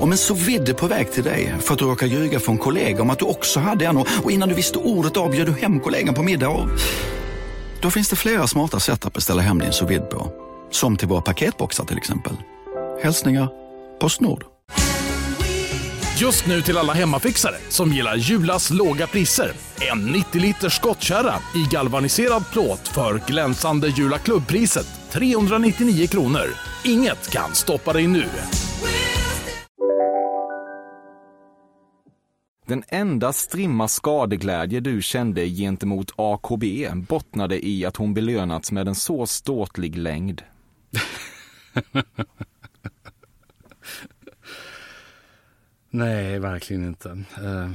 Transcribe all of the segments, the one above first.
Om en så vidde på väg till dig för att du råkar ljuga från kollega om att du också hade en och innan du visste ordet av bjöd du hem kollegan på middag och... Då finns det flera smarta sätt att beställa hem din sous på. Som till våra paketboxar till exempel. Hälsningar Postnord. Just nu till alla hemmafixare som gillar Julas låga priser. En 90 liters skottkärra i galvaniserad plåt för glänsande Jula klubbpriset 399 kronor. Inget kan stoppa dig nu. Den enda strimma skadeglädje du kände gentemot AKB bottnade i att hon belönats med en så ståtlig längd. Nej, verkligen inte. Uh,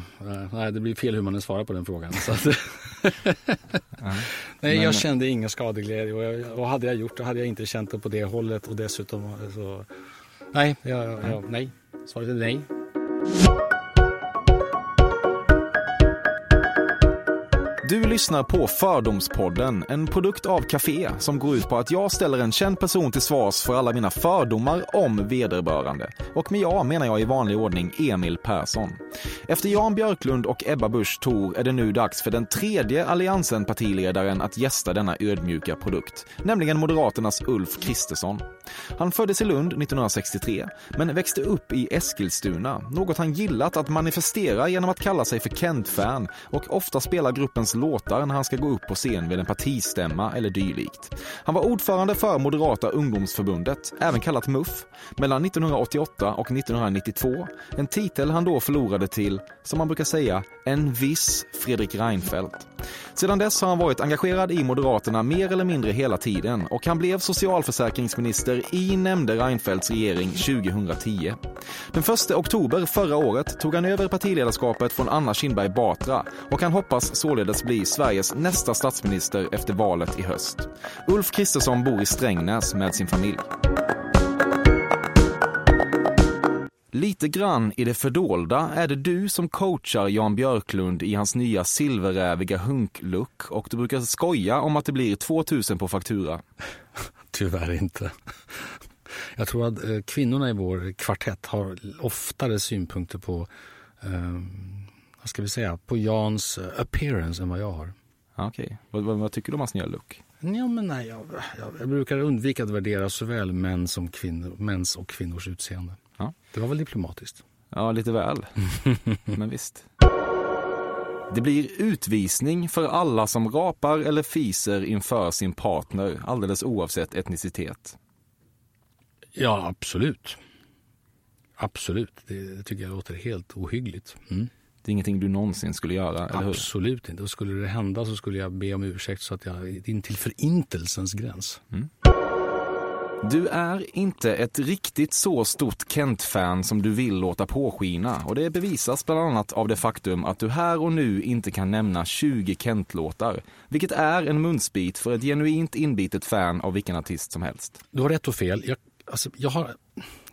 nej, det blir fel hur man svarar på den frågan. Att, nej, jag kände ingen skadeglädje och, jag, och hade jag gjort det hade jag inte känt det på det hållet och dessutom så... Nej, jag, jag, nej. Svaret är nej. Du lyssnar på Fördomspodden, en produkt av Café som går ut på att jag ställer en känd person till svars för alla mina fördomar om vederbörande. Och med jag menar jag i vanlig ordning Emil Persson. Efter Jan Björklund och Ebba Busch Thor är det nu dags för den tredje Alliansen-partiledaren att gästa denna ödmjuka produkt, nämligen Moderaternas Ulf Kristersson. Han föddes i Lund 1963, men växte upp i Eskilstuna, något han gillat att manifestera genom att kalla sig för Kent-fan och ofta spela gruppens låtar när han ska gå upp på scen vid en partistämma eller dylikt. Han var ordförande för Moderata ungdomsförbundet, även kallat MUF, mellan 1988 och 1992, en titel han då förlorade till, som man brukar säga, en viss Fredrik Reinfeldt. Sedan dess har han varit engagerad i Moderaterna mer eller mindre hela tiden och han blev socialförsäkringsminister i nämnde Reinfeldts regering 2010. Den 1 oktober förra året tog han över partiledarskapet från Anna Kinberg Batra och han hoppas således bli Sveriges nästa statsminister efter valet i höst. Ulf Kristersson bor i Strängnäs med sin familj. Lite grann i det fördolda är det du som coachar Jan Björklund i hans nya silverräviga hunkluck och du brukar skoja om att det blir 2000 på faktura. Tyvärr inte. Jag tror att eh, kvinnorna i vår kvartett har oftare synpunkter på, eh, vad ska vi säga, på Jans eh, appearance än vad jag har. Okej, okay. vad, vad, vad, tycker du om hans nya look? Ja, men nej, jag, jag, jag, brukar undvika att värdera såväl män som kvinnor, mäns och kvinnors utseende. Ja. Det var väl diplomatiskt? Ja, lite väl. men visst. Det blir utvisning för alla som rapar eller fiser inför sin partner, alldeles oavsett etnicitet. Ja, absolut. Absolut. Det tycker jag låter helt ohyggligt. Mm. Det är ingenting du någonsin skulle göra, eller hur? Absolut inte. Och skulle det hända så skulle jag be om ursäkt så att jag är in till förintelsens gräns. Mm. Du är inte ett riktigt så stort Kent-fan som du vill låta påskina och det bevisas bland annat av det faktum att du här och nu inte kan nämna 20 Kent-låtar, vilket är en munsbit för ett genuint inbitet fan av vilken artist som helst. Du har rätt och fel. Jag, alltså, jag, har,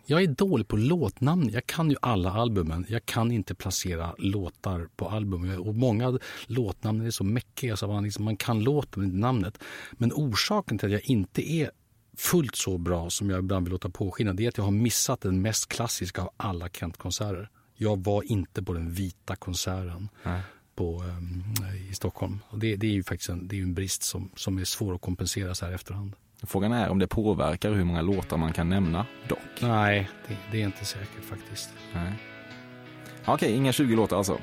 jag är dålig på låtnamn. Jag kan ju alla albumen. Jag kan inte placera låtar på album. Och många låtnamn är så mäckiga så man, liksom, man kan låten men inte namnet. Men orsaken till att jag inte är fullt så bra som jag ibland vill låta påskina det är att jag har missat den mest klassiska av alla Kent-konserter. Jag var inte på den vita konserten på, um, i Stockholm. Och det, det, är ju faktiskt en, det är en brist som, som är svår att kompensera så här efterhand. Frågan är om det påverkar hur många låtar man kan nämna dock. Nej, det, det är inte säkert faktiskt. Nej. Okej, inga 20 låtar alltså?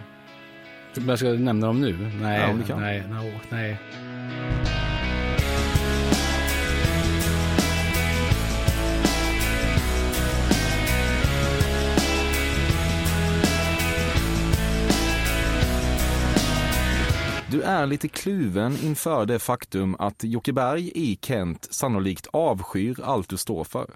Jag ska nämna dem nu? Nej, ja, nej, no, nej. Du är lite kluven inför det faktum att Jocke Berg i Kent sannolikt avskyr allt du står för.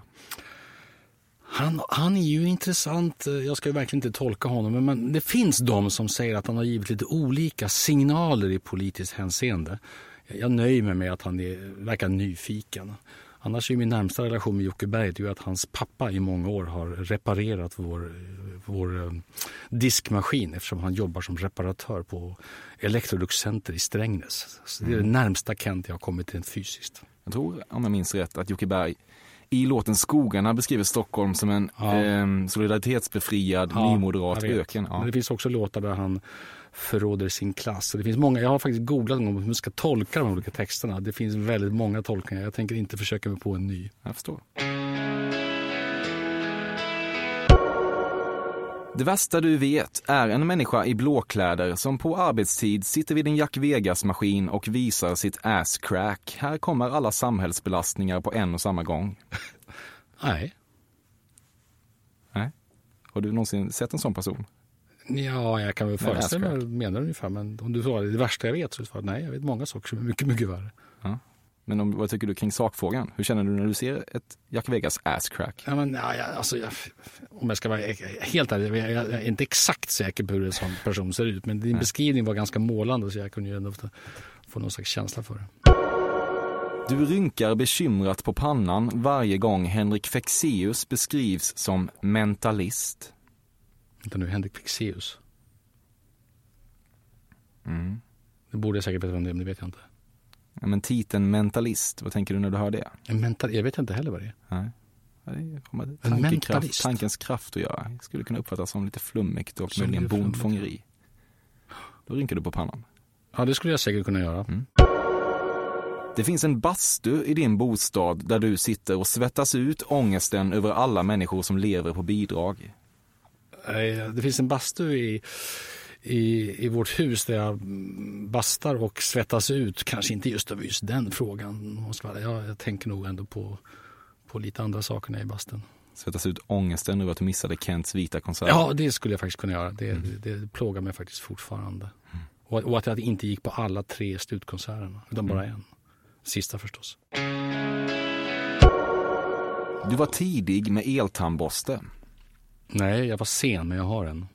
Han, han är ju intressant. Jag ska verkligen inte tolka honom, men det finns de som säger att han har givit lite olika signaler i politiskt hänseende. Jag nöjer mig med att han är, verkar nyfiken. Annars är min närmsta relation med Jocke Berg att hans pappa i många år har reparerat vår, vår eh, diskmaskin eftersom han jobbar som reparatör på Electrolux Center i Strängnäs. Så det är det mm. närmsta Kent jag har kommit rent fysiskt. Jag tror, om jag minns rätt, att Jocke Berg i låten Skogarna beskriver Stockholm som en Ja. eh, solidaritetsbefriad, nymoderat jag vet. öken. Men Ja. det finns också låtar där han förråder sin klass. Och det finns många, jag har faktiskt googlat om hur man ska tolka de olika texterna. Det finns väldigt många tolkningar. Jag tänker inte försöka mig på en ny. Jag förstår. Det värsta du vet är en människa i blåkläder som på arbetstid sitter vid en Jack Vegas-maskin och visar sitt ass crack. Här kommer alla samhällsbelastningar på en och samma gång. Nej. Nej. Har du någonsin sett en sån person? Ja, jag kan väl föreställa mig vad du menar ungefär. Men om du frågar det värsta jag vet så är svaret nej. Jag vet många saker som är mycket, mycket värre. Men om, vad tycker du kring sakfrågan? Hur känner du när du ser ett Jack Vegas ass crack? Ja, men, ja, ja, alltså, jag, om jag ska vara helt ärlig, jag, jag är inte exakt säker på hur en sån person ser ut. Men din beskrivning var ganska målande så jag kunde ju ändå få, få någon slags känsla för det. Du rynkar bekymrat på pannan varje gång Henrik Fexeus beskrivs som mentalist. Vänta nu, Henrik Fexeus. Mm. Det borde jag säkert veta vem det är, men det vet jag inte. Ja, men titeln mentalist, vad tänker du när du hör det? En mental, jag vet inte heller vad det är. Nej. Det har med En tankekraft, mentalist. tankens kraft att göra. Det skulle kunna uppfattas som lite flummigt och Som möjligen bondfångeri. Då rynkar du på pannan. Ja, det skulle jag säkert kunna göra. Det finns en bastu i din bostad där du sitter och svettas ut ångesten över alla människor som lever på bidrag. Det finns en bastu i, i, i vårt hus där jag mm, bastar och svettas ut. Kanske inte just över just den frågan. Jag, jag tänker nog ändå på, på lite andra saker när jag är i bastun. Svettas ut ångesten över att du missade Kents vita konsert. Ja, det skulle jag faktiskt kunna göra. Det, det, det plågar mig faktiskt fortfarande. Och, och att jag inte gick på alla tre slutkonserterna, utan bara en. Sista förstås. Du var tidig med eltandborste. Nej, jag var sen, men jag har en.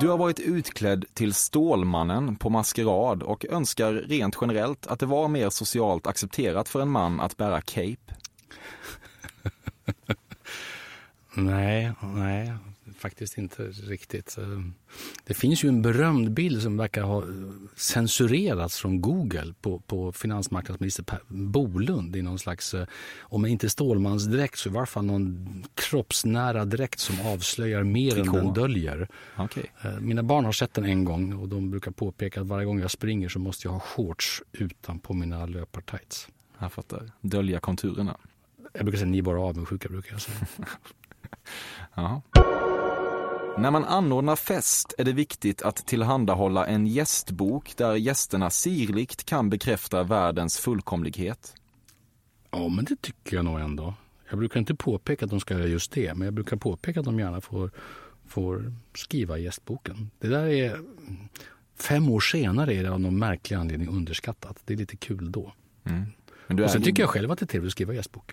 Du har varit utklädd till Stålmannen på maskerad och önskar rent generellt att det var mer socialt accepterat för en man att bära cape. Nej, nej, faktiskt inte riktigt. Eh, Det finns ju en berömd bild som verkar ha eh, censurerats från Google på, på finansmarknadsminister Per Bolund i någon slags, eh, om inte Stålmansdräkt så i varje fall någon kroppsnära dräkt som avslöjar mer Trikå. än den döljer. Eh, Mina barn har sett den en gång och de brukar påpeka att varje gång jag springer så måste jag ha shorts utanpå mina löpartights. Jag fattar. Dölja konturerna. Jag brukar säga ni är bara avundsjuka brukar jag säga. Jaha. När man anordnar fest är det viktigt att tillhandahålla en gästbok där gästerna sirligt kan bekräfta världens fullkomlighet. Ja, men det tycker jag nog ändå. Jag brukar inte påpeka att de ska göra just det, men jag brukar påpeka att de gärna får, får skriva gästboken. Det där är... Fem år senare är det av någon märklig anledning underskattat. Det är lite kul då. Men du, Och sen är, tycker jag själv att det är trevligt att skriva gästbok.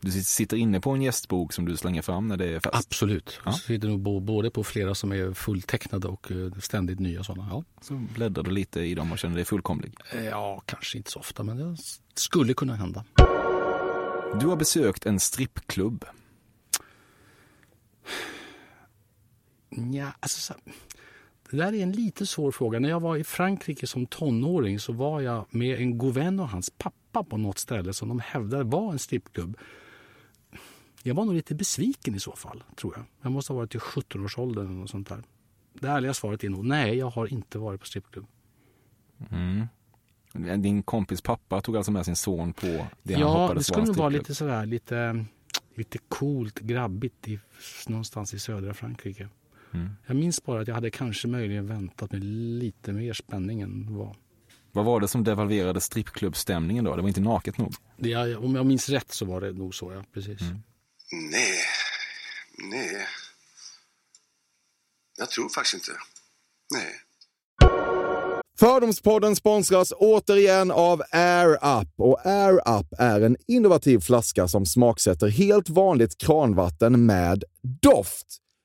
Du sitter inne på en gästbok som du slänger fram när det är fest. Absolut. Ja. Så sitter nog både på flera som är fulltecknade och eh, ständigt nya sådana. Ja. Så bläddrar du lite i dem och känner dig fullkomlig. Eh, ja, kanske inte så ofta, men det skulle kunna hända. Du har besökt en strippklubb. Ja, alltså, så, det där är en lite svår fråga. När jag var i Frankrike som tonåring så var jag med en god vän och hans pappa på något ställe som de hävdade var en strippklubb. Jag var nog lite besviken i så fall, tror jag. Jag måste ha varit i 17-årsåldern eller något sånt där. Det ärliga svaret är nog nej, jag har inte varit på strippklubb. Din kompis pappa tog alltså med sin son på det han Ja, det hoppades skulle var en nog vara lite sådär, lite, lite coolt, grabbigt i, någonstans i södra Frankrike. Mm. Jag minns bara att jag hade kanske möjligen väntat med lite mer spänning än vad. Vad var det som devalverade strippklubbstämningen då? Det var inte naket nog. Det, om jag minns rätt så var det nog så, ja. Precis. Nej, nej. Jag tror faktiskt inte. Nej. Fördomspodden sponsras återigen av Air Up. Och Air Up är en innovativ flaska som smaksätter helt vanligt kranvatten med doft.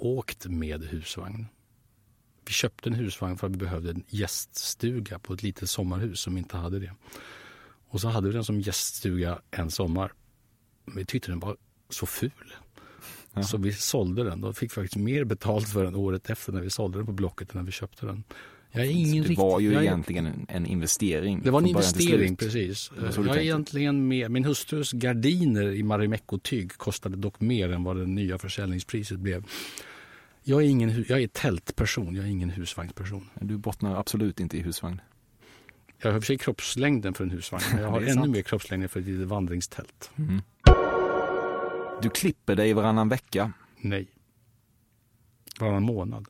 åkt med husvagn. Vi köpte en husvagn för att vi behövde en gäststuga på ett litet sommarhus som inte hade det. Och så hade vi den som gäststuga en sommar. Vi tyckte den var så ful. Jaha. Så vi sålde den. Då fick vi faktiskt mer betalt för den året efter när vi sålde den på Blocket än när vi köpte den. Jag är ingen det var ju jag egentligen en, en, investering. Det var en investering, precis. Jag är egentligen med. Min hustrus gardiner i Marimekko-tyg kostade dock mer än vad det nya försäljningspriset blev. Jag är, ingen, jag är tältperson, jag är ingen husvagnsperson. Du bottnar absolut inte i husvagn. Jag har i och för sig kroppslängden för en husvagn, men jag har ännu mer kroppslängden för ett litet vandringstält. Mm. Du klipper dig varannan vecka? Nej. Varannan månad.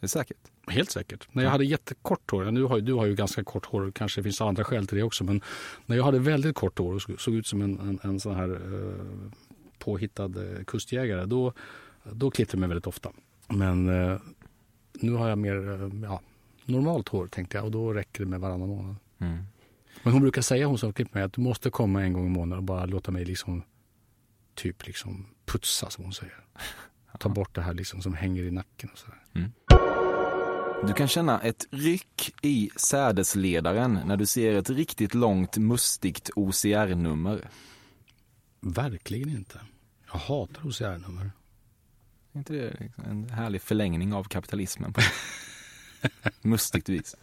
Det är säkert? Helt säkert. När jag hade jättekort hår, nu har, du har ju ganska kort hår, kanske finns andra skäl till det också, men när jag hade väldigt kort hår och såg ut som en, en, en sån här eh, påhittad eh, kustjägare, då, då klippte jag mig väldigt ofta. Men eh, nu har jag mer eh, ja, normalt hår tänkte jag och då räcker det med varannan månad. Mm. Men hon brukar säga, hon som klippt mig, att du måste komma en gång i månaden och bara låta mig liksom typ liksom putsa som hon säger. Ta bort det här liksom som hänger i nacken och sådär. Mm. Du kan känna ett ryck i sädesledaren när du ser ett riktigt långt mustigt OCR-nummer. Verkligen inte. Jag hatar OCR-nummer. Är inte det liksom en härlig förlängning av kapitalismen på mustigt vis?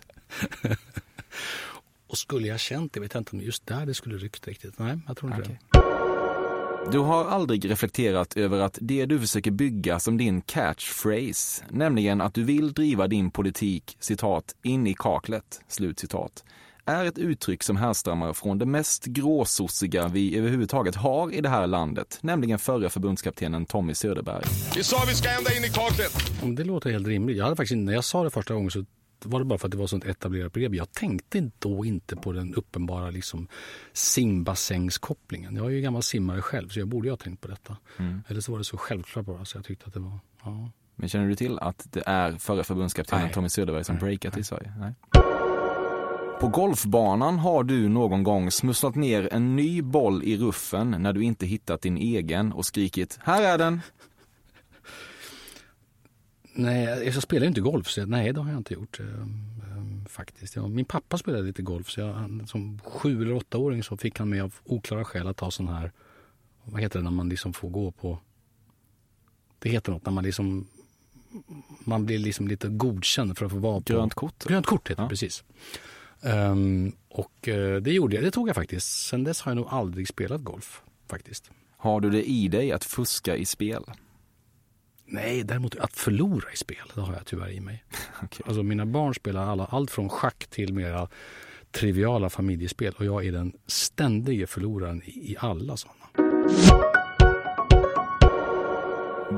Och skulle jag känt det, vet jag inte om just där det skulle ryckt riktigt. Nej, jag tror inte okay. det. Du har aldrig reflekterat över att det du försöker bygga som din catchphrase, nämligen att du vill driva din politik, citat, in i kaklet, slut citat, är ett uttryck som härstammar från det mest gråsossiga vi överhuvudtaget har i det här landet, nämligen förre förbundskaptenen Tommy Söderberg. Vi sa vi ska ända in i kaklet! Det låter helt rimligt. Jag hade faktiskt, när jag sa det första gången så var det bara för att det var sånt etablerat begrepp. Jag tänkte då inte på den uppenbara liksom, simbassängskopplingen. Jag är ju gammal simmare själv så jag borde ju ha tänkt på detta. Mm. Eller så var det så självklart bara så jag tyckte att det var... Ja. Men känner du till att det är förre förbundskaptenen Tommy Söderberg som breakat i Sverige? Nej. På golfbanan har du någon gång smusslat ner en ny boll i ruffen när du inte hittat din egen och skrikit ”Här är den!” Nej, jag spelar ju inte golf, så nej det har jag inte gjort. Um, faktiskt. Ja, min pappa spelade lite golf, så jag, som sju eller åttaåring så fick han mig av oklara skäl att ta sån här, vad heter det när man liksom får gå på, det heter något när man liksom, man blir liksom lite godkänd för att få vara på. Grönt kort? Grönt kort heter ja. det, precis. Um, och uh, det gjorde jag, det tog jag faktiskt. Sen dess har jag nog aldrig spelat golf, faktiskt. Har du det i dig att fuska i spel? Nej, däremot att förlora i spel, det har jag tyvärr i mig. okay. Alltså mina barn spelar alla, allt från schack till mera triviala familjespel och jag är den ständige förloraren i, alla sådana.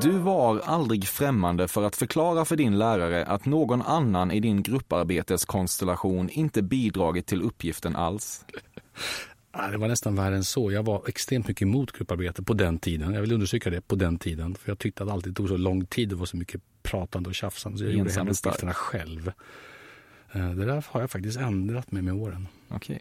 Du var aldrig främmande för att förklara för din lärare att någon annan i din grupparbeteskonstellation inte bidragit till uppgiften alls. Det var nästan värre än så. Jag var extremt mycket emot grupparbete på den tiden. Jag vill undersöka det, på den tiden. För jag tyckte att det alltid tog så lång tid. Det var så mycket pratande och tjafsande. Så jag gjorde hemuppgifterna själv. Eh, det där har jag faktiskt ändrat mig med åren. Okej.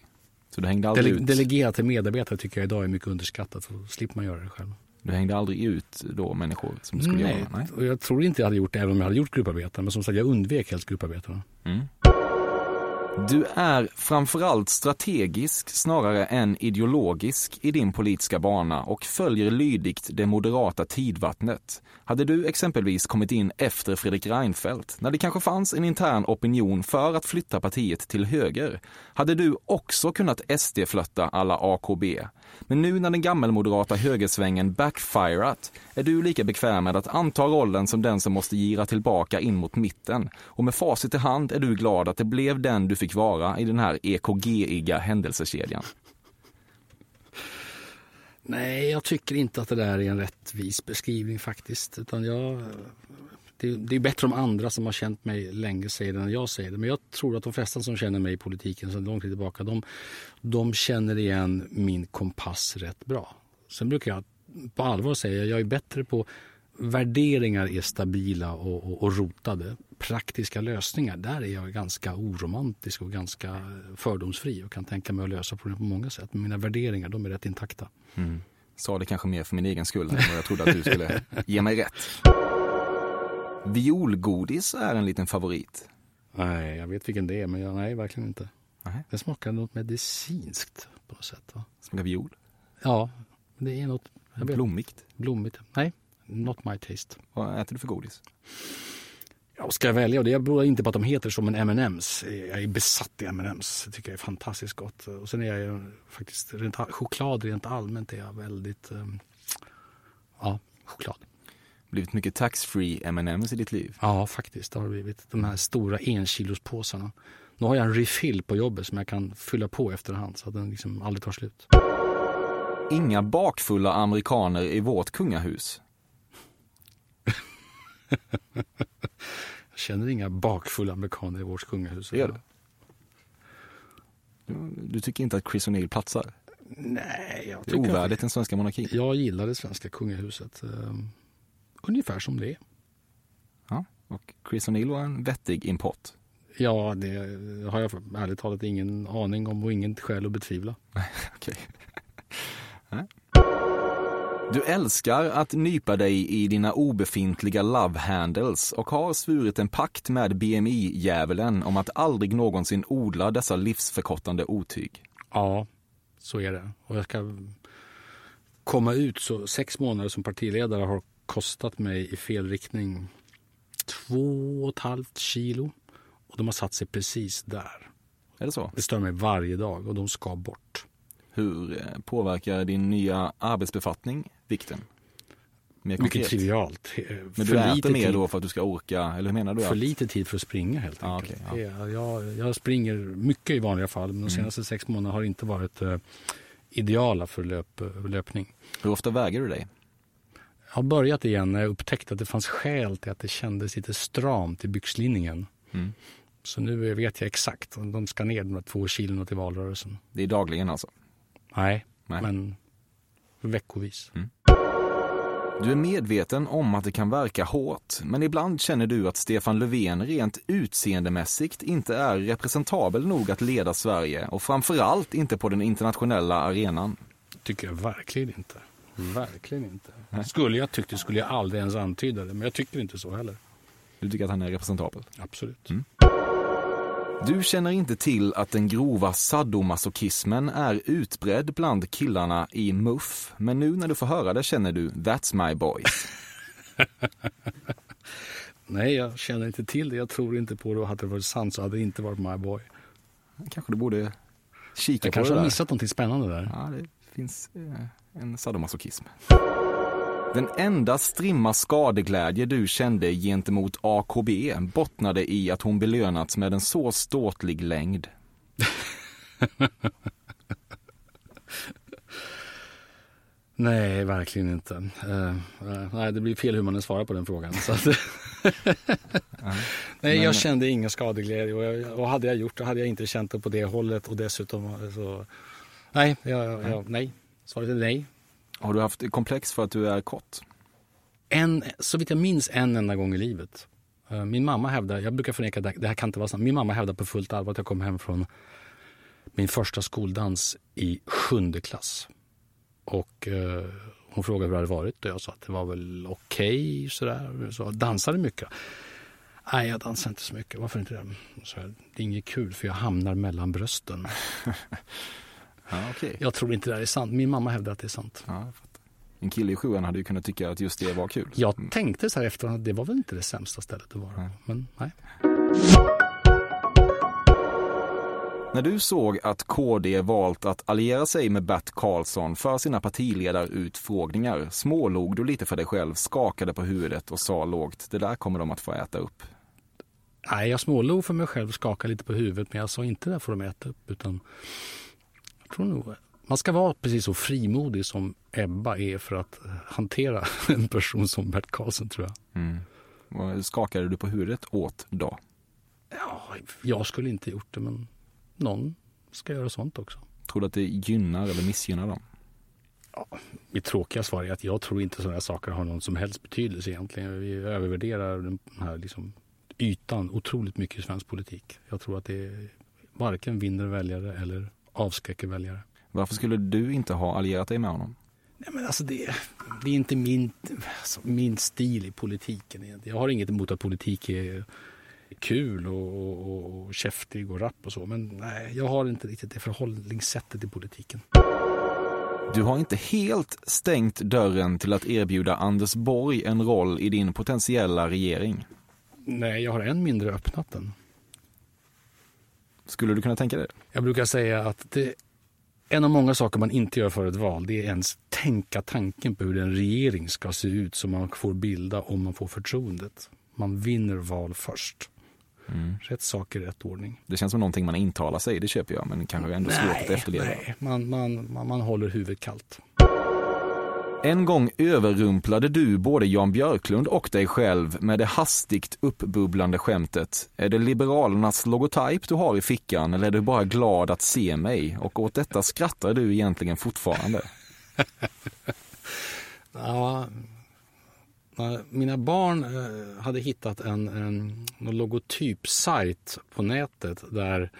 Så du hängde aldrig Dele ut? Delegera till medarbetare tycker jag idag är mycket underskattat. Så slipper man göra det själv. Du hängde aldrig ut då människor som du skulle Nej, göra? Nej, och jag tror inte jag hade gjort det även om jag hade gjort grupparbete. Men som sagt, jag undvek helst grupparbetena. Mm. Du är framförallt strategisk snarare än ideologisk i din politiska bana och följer lydigt det moderata tidvattnet. Hade du exempelvis kommit in efter Fredrik Reinfeldt, när det kanske fanns en intern opinion för att flytta partiet till höger, hade du också kunnat SD-flötta alla AKB. Men nu när den gammelmoderata högersvängen backfirat är du lika bekväm med att anta rollen som den som måste gira tillbaka in mot mitten. Och med facit i hand är du glad att det blev den du fick vara i den här EKG-iga händelsekedjan. Nej, jag tycker inte att det där är en rättvis beskrivning faktiskt. Utan jag, det, det är bättre om andra som har känt mig länge säger det än jag säger det. Men jag tror att de flesta som känner mig i politiken sedan lång tid tillbaka, de, de känner igen min kompass rätt bra. Sen brukar jag på allvar säga att jag är bättre på värderingar är stabila och, och, och, rotade. Praktiska lösningar, där är jag ganska oromantisk och ganska fördomsfri och kan tänka mig att lösa problem på många sätt. Men mina värderingar, de är rätt intakta. Mm. Sa det kanske mer för min egen skull än vad jag trodde att du skulle ge mig rätt. Violgodis är en liten favorit. Nej, jag vet vilken det är, men jag, nej, verkligen inte. Nej. Det smakar något medicinskt på något sätt. Va? Smakar viol? Ja, det är något... Blommigt? Blommigt. Nej, not my taste. Vad äter du för godis? Ja, ska jag välja? Det beror inte på att de heter som en M&M's. Jag är besatt i M&M's. Det tycker jag är fantastiskt gott. Och sen är jag faktiskt, rent, choklad rent allmänt är jag väldigt, um, ja, choklad. Blivit mycket tax-free M&M's i ditt liv? Ja, faktiskt. Det har blivit. De här stora enkilospåsarna. Nu har jag en refill på jobbet som jag kan fylla på efterhand så att den liksom aldrig tar slut. Inga bakfulla amerikaner i vårt kungahus. Jag känner inga bakfulla amerikaner i vårt kungahus. Gör du? Du tycker inte att Chris O'Neill platsar? Nej, jag tycker... Det är ovärdigt den svenska monarkin? Jag gillar det svenska kungahuset. Um, ungefär som det är. Ja, och Chris O'Neill var en vettig import? Ja, det har jag ärligt talat ingen aning om och inget skäl att betvivla. Okej. Du älskar att nypa dig i dina obefintliga love handles och har svurit en pakt med BMI-djävulen om att aldrig någonsin odla dessa livsförkortande otyg. Ja, så är det. Och jag ska komma ut så sex månader som partiledare har kostat mig i fel riktning två och ett halvt kilo. Och de har satt sig precis där. Är det så? Det stör mig varje dag och de ska bort. Hur eh, påverkar din nya arbetsbefattning vikten? Mer Mycket trivialt. Men du äter mer tid. då för att du ska orka, eller hur menar du? För lite tid för att springa helt ah, enkelt. Okay, ja. jag, jag, springer mycket i vanliga fall, men de mm. senaste mm. sex månaderna har inte varit uh, ideala för löp, löpning. Hur ofta väger du dig? Jag har börjat igen när jag upptäckte att det fanns skäl till att det kändes lite stramt i byxlinningen. Mm. Så nu vet jag exakt, de ska ner de två kilona till valrörelsen. Det är dagligen alltså? Nej, Nej. men veckovis. Mm. Du är medveten om att det kan verka hårt, men ibland känner du att Stefan Löfven rent utseendemässigt inte är representabel nog att leda Sverige och framförallt inte på den internationella arenan. tycker jag verkligen inte. Verkligen inte. Nej. Skulle jag tyckt det skulle jag aldrig ens antyda det, men jag tycker inte så heller. Du tycker att han är representabel? Absolut. Mm. Du känner inte till att den grova sadomasochismen är utbredd bland killarna i MUF, men nu när du får höra det känner du That's my boys. Nej, jag känner inte till det. Jag tror inte på det. Hade det varit sant så hade det inte varit my boy. Kanske du borde kika jag på det Jag kanske har missat något spännande där. Ja, det finns eh, en sadomasochism. Den enda strimma skadeglädje du kände gentemot AKB bottnade i att hon belönats med en så ståtlig längd. nej, verkligen inte. Uh, uh, nej, det blir fel hur man svarar på den frågan. Nej, jag kände ingen skadeglädje och, jag, och hade jag gjort det hade jag inte känt det på det hållet och dessutom så... Nej, jag, jag, nej. Svaret är nej. Har du haft komplex för att du är kort? En, så vitt jag minns en enda gång i livet. Eh, min mamma hävdar, jag brukar förneka det, det här kan inte vara sant. Min mamma hävdar på fullt allvar att jag kom hem från min första skoldans i sjunde klass. Och eh, hon frågade hur det hade varit och jag sa att det var väl okej okay, sådär. Så dansade mycket. Nej, jag dansar inte så mycket. Varför inte det? Så här, det är inget kul för jag hamnar mellan brösten. Ja, okay. Jag tror inte det är sant. Min mamma hävdar att det är sant. Ja, en kille i sjuan hade ju kunnat tycka att just det var kul. Jag mm. tänkte så här efter att det var väl inte det sämsta stället att vara. Nej. Men nej. När du såg att KD valt att alliera sig med Bert Karlsson för sina partiledarutfrågningar smålog du lite för dig själv, skakade på huvudet och sa lågt, det där kommer de att få äta upp. Nej, jag smålog för mig själv, skakade lite på huvudet, men jag sa inte det där får de äta upp, utan tror nog man ska vara precis så frimodig som Ebba är för att hantera en person som Bert Karlsson tror jag. Mm. Vad skakade du på huvudet åt då? Ja, jag skulle inte gjort det, men någon ska göra sånt också. Tror du att det gynnar eller missgynnar dem? Mitt tråkiga svar är att jag tror inte sådana här saker har någon som helst betydelse egentligen. Vi övervärderar den här liksom ytan otroligt mycket i svensk politik. Jag tror att det varken vinner väljare eller avskräcker väljare. Varför skulle du inte ha allierat dig med honom? Nej, men alltså det, det är inte min, alltså min stil i politiken. Jag har inget emot att politik är kul och, och, och käftig och rapp och så. Men nej, jag har inte riktigt det förhållningssättet i politiken. Du har inte helt stängt dörren till att erbjuda Anders Borg en roll i din potentiella regering. Nej, jag har än mindre öppnat den. Skulle du kunna tänka dig det? Jag brukar säga att det, en av många saker man inte gör för ett val, det är ens tänka tanken på hur en regering ska se ut som man får bilda om man får förtroendet. Man vinner val först. Mm. Rätt sak i rätt ordning. Det känns som någonting man intalar sig, det köper jag, men kanske ändå svårt att efterleva. Nej, man, man, man, man håller huvudet kallt. En gång överrumplade du både Jan Björklund och dig själv med det hastigt uppbubblande skämtet. Är det Liberalernas logotyp du har i fickan eller är du bara glad att se mig? Och åt detta skrattar du egentligen fortfarande. Ja, mina barn eh, hade hittat en, en, en logotypsajt på nätet där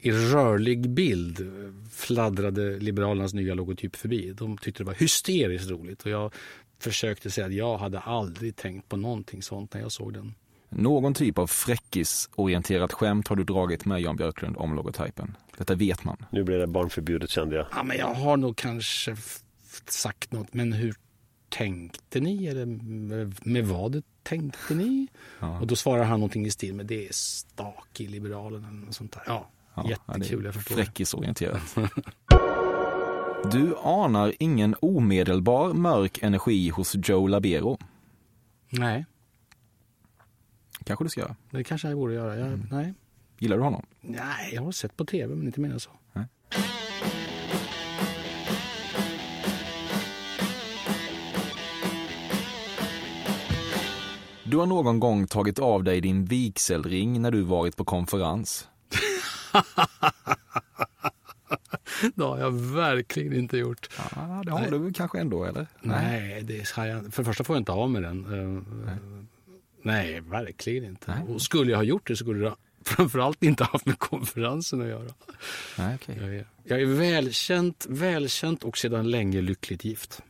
i rörlig bild fladdrade Liberalernas nya logotyp förbi. De tyckte det var hysteriskt roligt och jag försökte säga att jag hade aldrig tänkt på någonting sånt när jag såg den. Någon typ av fräckisorienterat skämt har du dragit med Jan Björklund om logotypen. Detta vet man. Nu blir det barnförbjudet kände jag. Ja, men jag har nog kanske sagt något, men hur tänkte ni? Eller med vad tänkte ni? Ja. Och då svarar han någonting i stil med det är stak i Liberalerna eller sånt där. Ja, ja jättekul, jag förstår. Fräckisorienterat. Du anar ingen omedelbar mörk energi hos Joe Labero. Nej. kanske du ska göra. Det kanske jag borde göra. Jag, mm. Nej. Gillar du honom? Nej, jag har sett på tv men inte mer än så. Nej. Du har någon gång tagit av dig din vigselring när du varit på konferens. det har jag verkligen inte gjort. Ja, det har Nej. du kanske ändå, eller? Nej, det har jag, för det första får jag inte av med den. Nej, Nej verkligen inte. Nej. Och skulle jag ha gjort det så skulle det framförallt inte haft med konferensen att göra. Nej, okay. jag, är, jag är välkänt, välkänt och sedan länge lyckligt gift.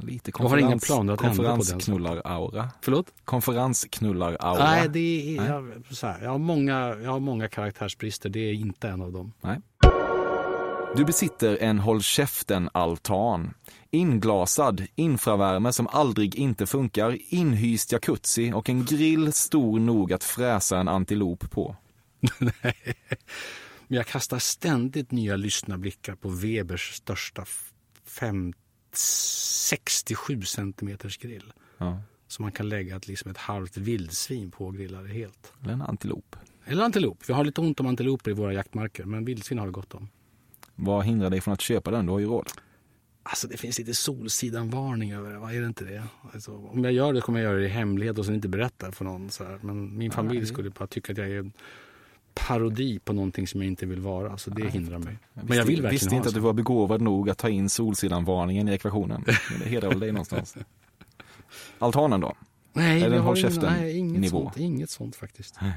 Lite på den. Konferensknullar-aura. Förlåt? Konferensknullar-aura. Nej, det är, Nej. Jag, så här, jag, har många, jag har många karaktärsbrister. Det är inte en av dem. Nej. Du besitter en håll käften-altan. Inglasad, infravärme som aldrig inte funkar, inhyst jacuzzi och en grill stor nog att fräsa en antilop på. Nej, men jag kastar ständigt nya lyssnarblickar på Webers största 50 67 centimeters grill. Ja. Så man kan lägga ett, liksom ett halvt vildsvin på och grilla det helt. Eller en antilop. Eller antilop. Vi har lite ont om antiloper i våra jaktmarker, men vildsvin har vi gott om. Vad hindrar dig från att köpa den? Du har ju råd. Alltså det finns lite Solsidan-varning över det. Vad är det inte det? Alltså, om jag gör det kommer jag göra det i hemlighet och sen inte berätta för någon. Så här. Men min familj ja, skulle bara tycka att jag är parodi på någonting som jag inte vill vara. Så det Nej, hindrar mig. Jag men jag vill verkligen visste inte att du var begåvad nog att ta in Solsidan-varningen i ekvationen. Men det hedrar väl dig någonstans. Altanen då? Nej, är den håll käften nej, inget nivå? Sånt, inget sånt faktiskt. Nej.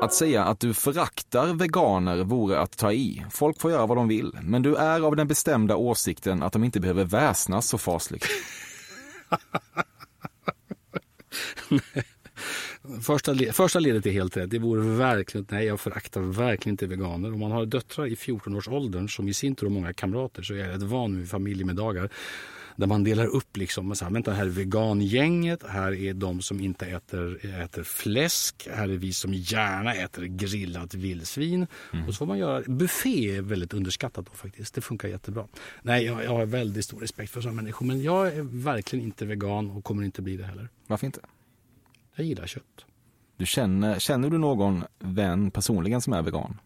Att säga att du föraktar veganer vore att ta i. Folk får göra vad de vill, men du är av den bestämda åsikten att de inte behöver väsnas så fasligt. Första, första ledet är helt rätt. Det vore verkligen, nej jag föraktar verkligen inte veganer. Om man har döttrar i 14-årsåldern som i sin tur har många kamrater så är jag rätt van vid familjemiddagar där man delar upp liksom, så här, vänta här är vegangänget, här är de som inte äter, äter fläsk, här är vi som gärna äter grillat vildsvin. Mm. Och så får man göra, buffé är väldigt underskattat då faktiskt, det funkar jättebra. Nej, jag, jag har väldigt stor respekt för sådana människor men jag är verkligen inte vegan och kommer inte bli det heller. Varför inte? Jag gillar kött. Du känner, känner du någon vän personligen som är vegan?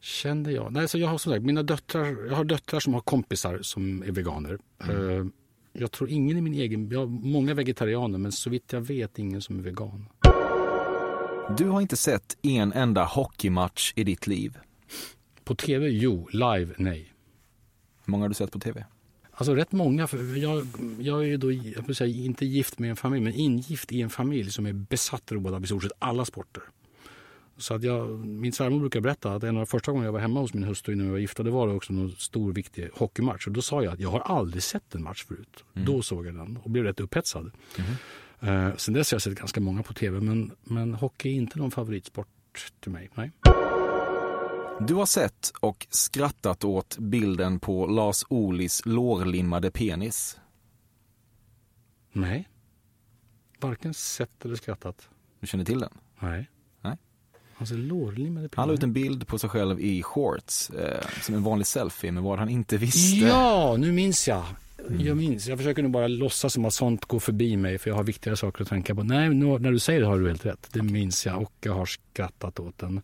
Kände jag? Nej, så jag har som sagt, mina döttrar, jag har döttrar som har kompisar som är veganer. Mm. Uh, Jag tror ingen i min egen... Jag har många vegetarianer men så vitt jag vet ingen som är vegan. Du har inte sett en enda hockeymatch i ditt liv. På tv, jo. Live, nej. Hur många har du sett på tv? Alltså rätt många. För jag, jag är ju då, jag säga, inte gift med en familj, men ingift i en familj som är besatt road av i stort sett alla sporter. Så att jag, min svärmor brukar berätta att en av de första gångerna jag var hemma hos min hustru innan vi var gifta, det var också någon stor viktig hockeymatch. Och då sa jag att jag har aldrig sett en match förut. Mm. Då såg jag den och blev rätt upphetsad. Uh, sen dess har jag sett ganska många på tv, men, men hockey är inte någon favoritsport till mig. Nej. Du har sett och skrattat åt bilden på Lars Ohlys lårlimmade penis. Nej. Varken sett eller skrattat. Du känner till den? Nej. Nej. Alltså lårlimmade Han la ut en bild på sig själv i shorts, eh, som en vanlig selfie med vad han inte visste. Ja, nu minns jag. Jag minns. Jag försöker nog bara låtsas som att sånt går förbi mig för jag har viktigare saker att tänka på. Nej, nu, när du säger det har du helt rätt. Det minns jag och jag har skrattat åt den.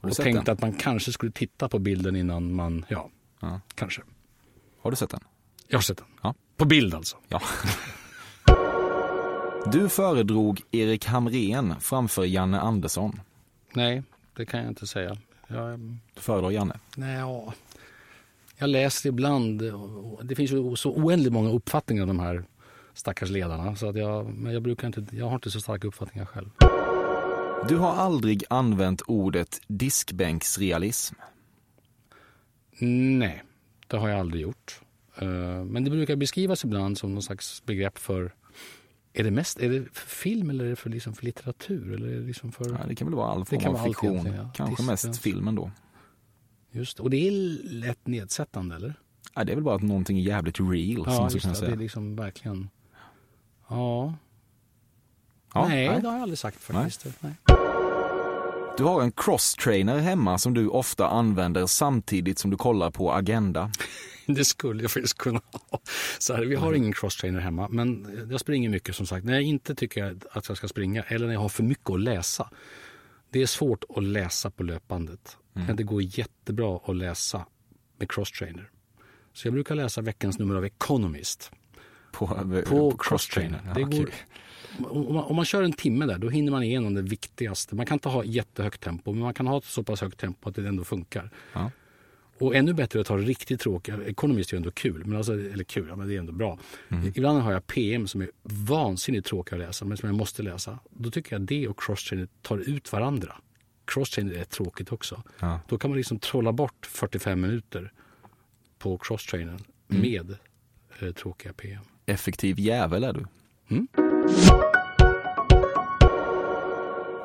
Och sett tänkt den? att man kanske skulle titta på bilden innan man, ja, Ja. kanske. Har du sett den? Jag har sett den. Ja. På bild alltså. Ja. Du föredrog Erik Hamrén framför Janne Andersson. Nej, det kan jag inte säga. Jag, Du föredrar Janne. nej, ja. Jag läser ibland. Det finns ju så oändligt många uppfattningar om de här stackars ledarna. Så att jag, men jag, brukar inte, jag har inte så starka uppfattningar själv. Du har aldrig använt ordet diskbänksrealism. Nej, det har jag aldrig gjort. Eh, Men det brukar beskrivas ibland som någon slags begrepp för... Är det mest är det för film eller är det för, liksom för litteratur? Eller är det liksom för... Ja, det kan väl vara all form kan av fiktion. egentligen, ja. Kanske mest Diskbänks- filmen då. Just, och det är lätt nedsättande, eller? Ja, det är väl bara att någonting är jävligt real, som Ja, man just skulle det. kunna Det är säga. liksom verkligen... Ja. Ja, nej, nej. det har jag aldrig sagt faktiskt. Nej. Du har en crosstrainer hemma som du ofta använder samtidigt som du kollar på Agenda. Det skulle jag faktiskt kunna ha. Så här, vi har ingen crosstrainer hemma, men jag springer mycket som sagt. När jag inte tycker att jag ska springa eller när jag har för mycket att läsa. Det är svårt att läsa på löpbandet. Men det går jättebra att läsa med crosstrainer. Så jag brukar läsa veckans nummer av Economist På, på crosstrainer. Ja, Det okej. Om, man, om man kör en timme där, då hinner man igenom det viktigaste. Man kan inte ha jättehögt tempo, men man kan ha ett så pass högt tempo att det ändå funkar. Ja. Och ännu bättre att ha riktigt tråkiga, Economist är ju ändå kul, men alltså, eller kul, ja, men det är ändå bra. Ibland har jag PM som är vansinnigt tråkiga att läsa, men som jag måste läsa. Då tycker jag det och crosstrainer tar ut varandra. Crosstrainer är tråkigt också. Ja. Då kan man liksom trolla bort 45 minuter på crosstrainern med eh, tråkiga PM. Effektiv jävel är du. Mm.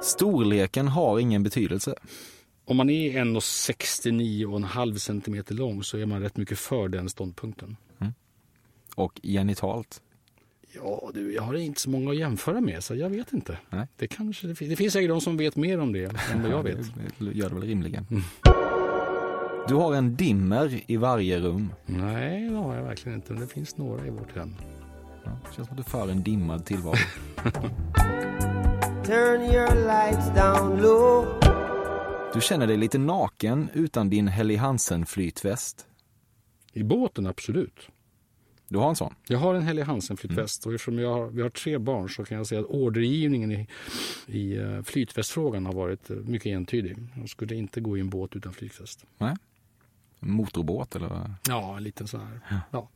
Storleken har ingen betydelse. Om man är 1,69,5 centimeter lång så är man rätt mycket för den ståndpunkten. Och genitalt. Ja, du, jag har inte så många att jämföra med så jag vet inte. Nej. Det, kanske, det, finns, det finns säkert de som vet mer om det än vad jag vet. Det gör det väl rimligen. Mm. Du har en dimmer i varje rum. Nej, det har jag verkligen inte. Men det finns några i vårt hem. Ja, det känns som att du för en dimmad tillvaro. Turn your lights down low. Du känner dig lite naken utan din Helly Hansen flytväst. I båten, absolut. Du har en sån? Jag har en Helly Hansen flytväst och eftersom jag har, vi har tre barn så kan jag säga att ordergivningen i, i eh, flytvästfrågan har varit eh, mycket entydig. Jag skulle inte gå i en båt utan flytväst. Nej. Motorbåt eller? Ja, en liten så här. Ja.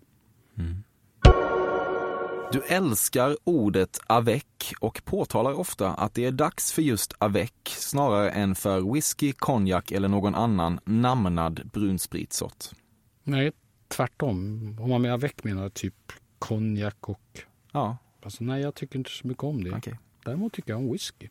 Du älskar ordet avec och påtalar ofta att det är dags för just avec snarare än för whisky, konjak eller någon annan namnad brunspritsort. Nej, tvärtom. Om man med avec menar typ konjak och... Ja, Alltså, nej, jag tycker inte så mycket om det. okej. Däremot tycker jag om whisky.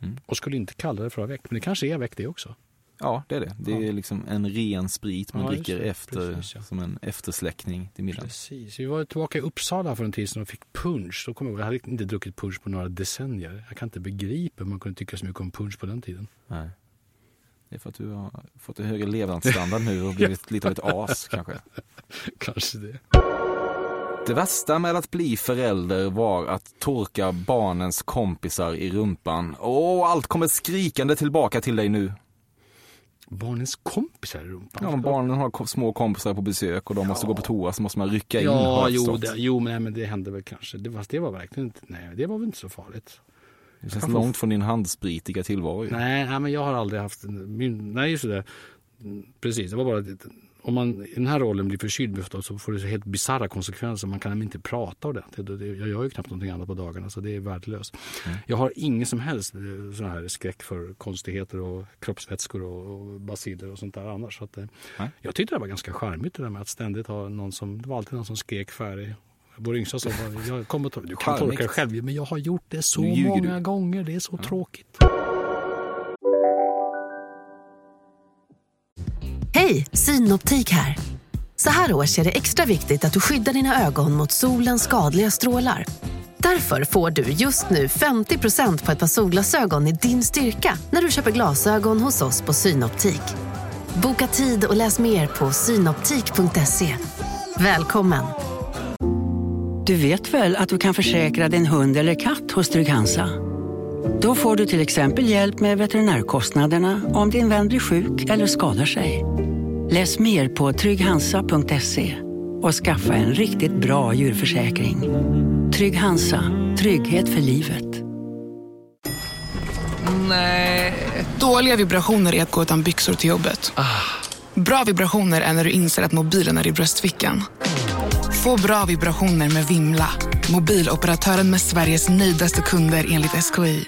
Mm. Och skulle inte kalla det för avec. Men det kanske är avec det också. Ja, det är det. Det är liksom en ren sprit man Ja, dricker efter Precis, ja. som en eftersläckning till middagen. Precis. Vi var tillbaka i Uppsala för en tid sedan och fick punch. Då kom jag, jag hade inte druckit punch på några decennier. Jag kan inte begripa hur man kunde tycka så mycket om punch på den tiden. Nej. Det är för att du har fått en högre levnadsstandard nu och blivit lite av ett as kanske. Kanske det. Det värsta med att bli förälder var att torka barnens kompisar i rumpan. Åh, allt kommer skrikande tillbaka till dig nu. Barnens kompisar i rumpan? Ja, barnen har små kompisar på besök och de måste gå på toa så måste man rycka in. har Ja, jo, det, jo men, nej, men det hände väl kanske. Det var, det var verkligen inte, nej, det var väl inte så farligt. Det känns långt från din handspritiga tillvaro. Nej, nej, men jag har aldrig haft, en- min, nej just det, Mm, precis, det var bara om man i den här rollen blir förkyld så får det helt bisarra konsekvenser. Man kan inte prata ordentligt. Jag gör ju knappt någonting annat på dagarna så det är värdelöst. Mm. Jag har ingen som helst eh, sån här skräck för konstigheter och kroppsvätskor och, baciller och sånt där annars. Så att, Nej. jag tyckte det var ganska charmigt det där med att ständigt ha någon som, det var alltid någon som skrek färdig. Vår yngsta sa jag kommer att, du kan torka det själv, men jag har gjort det så många du. gånger, det är så tråkigt. Hej, Synoptik här. Så här års är det extra viktigt att du skyddar dina ögon mot solens skadliga strålar. Därför får du just nu 50% på ett par solglasögon i din styrka när du köper glasögon hos oss på Synoptik. Boka tid och läs mer på synoptik.se. Välkommen! Du vet väl att du kan försäkra din hund eller katt hos Trygg-Hansa? Då får du till exempel hjälp med veterinärkostnaderna om din vän blir sjuk eller skadar sig. Läs mer på trygghansa.se och skaffa en riktigt bra djurförsäkring. Trygg Hansa, trygghet för livet. Nej. Dåliga vibrationer är att gå utan byxor till jobbet. Bra vibrationer är när du inser att mobilen är i bröstfickan. Få bra vibrationer med Vimla. Mobiloperatören med Sveriges nöjdaste kunder enligt SKI.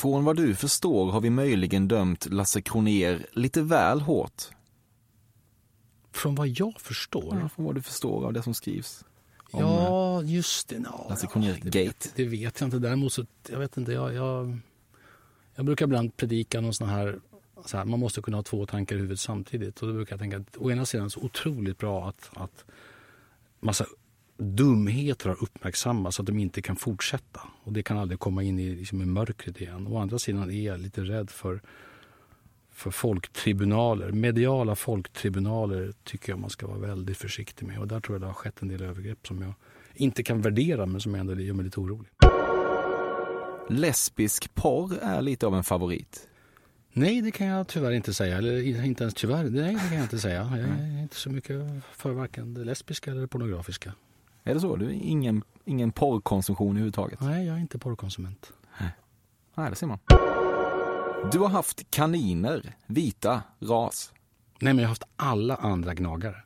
Från vad du förstår har vi möjligen dömt Lasse Kroner lite väl hårt. Från vad jag förstår. Ja, från vad du förstår av det som skrivs. Om, Ja, just det. No, Lasse Kronér-gate. Det vet jag inte. Däremot så, jag vet inte, jag, jag, jag brukar ibland predika någon sån här, så här, man måste kunna ha två tankar i huvudet samtidigt. Och då brukar jag tänka att å ena sidan är det så otroligt bra att, att massa dumheter har uppmärksammats så att de inte kan fortsätta. Och det kan aldrig komma in i, liksom, i mörkret igen. Å andra sidan är jag lite rädd för, för folktribunaler. Mediala folktribunaler tycker jag man ska vara väldigt försiktig med. Och där tror jag det har skett en del övergrepp som jag inte kan värdera men som ändå gör mig lite orolig. Lesbisk porr är lite av en favorit. Nej, det kan jag tyvärr inte säga. Eller inte ens tyvärr. Nej, det kan jag inte säga. Jag är inte så mycket för varken det lesbiska eller det pornografiska. Är det så? Du är ingen, ingen porrkonsumtion överhuvudtaget? Nej, jag är inte porrkonsument. Nej, det ser man. Du har haft kaniner, vita, ras. Nej, men jag har haft alla andra gnagare.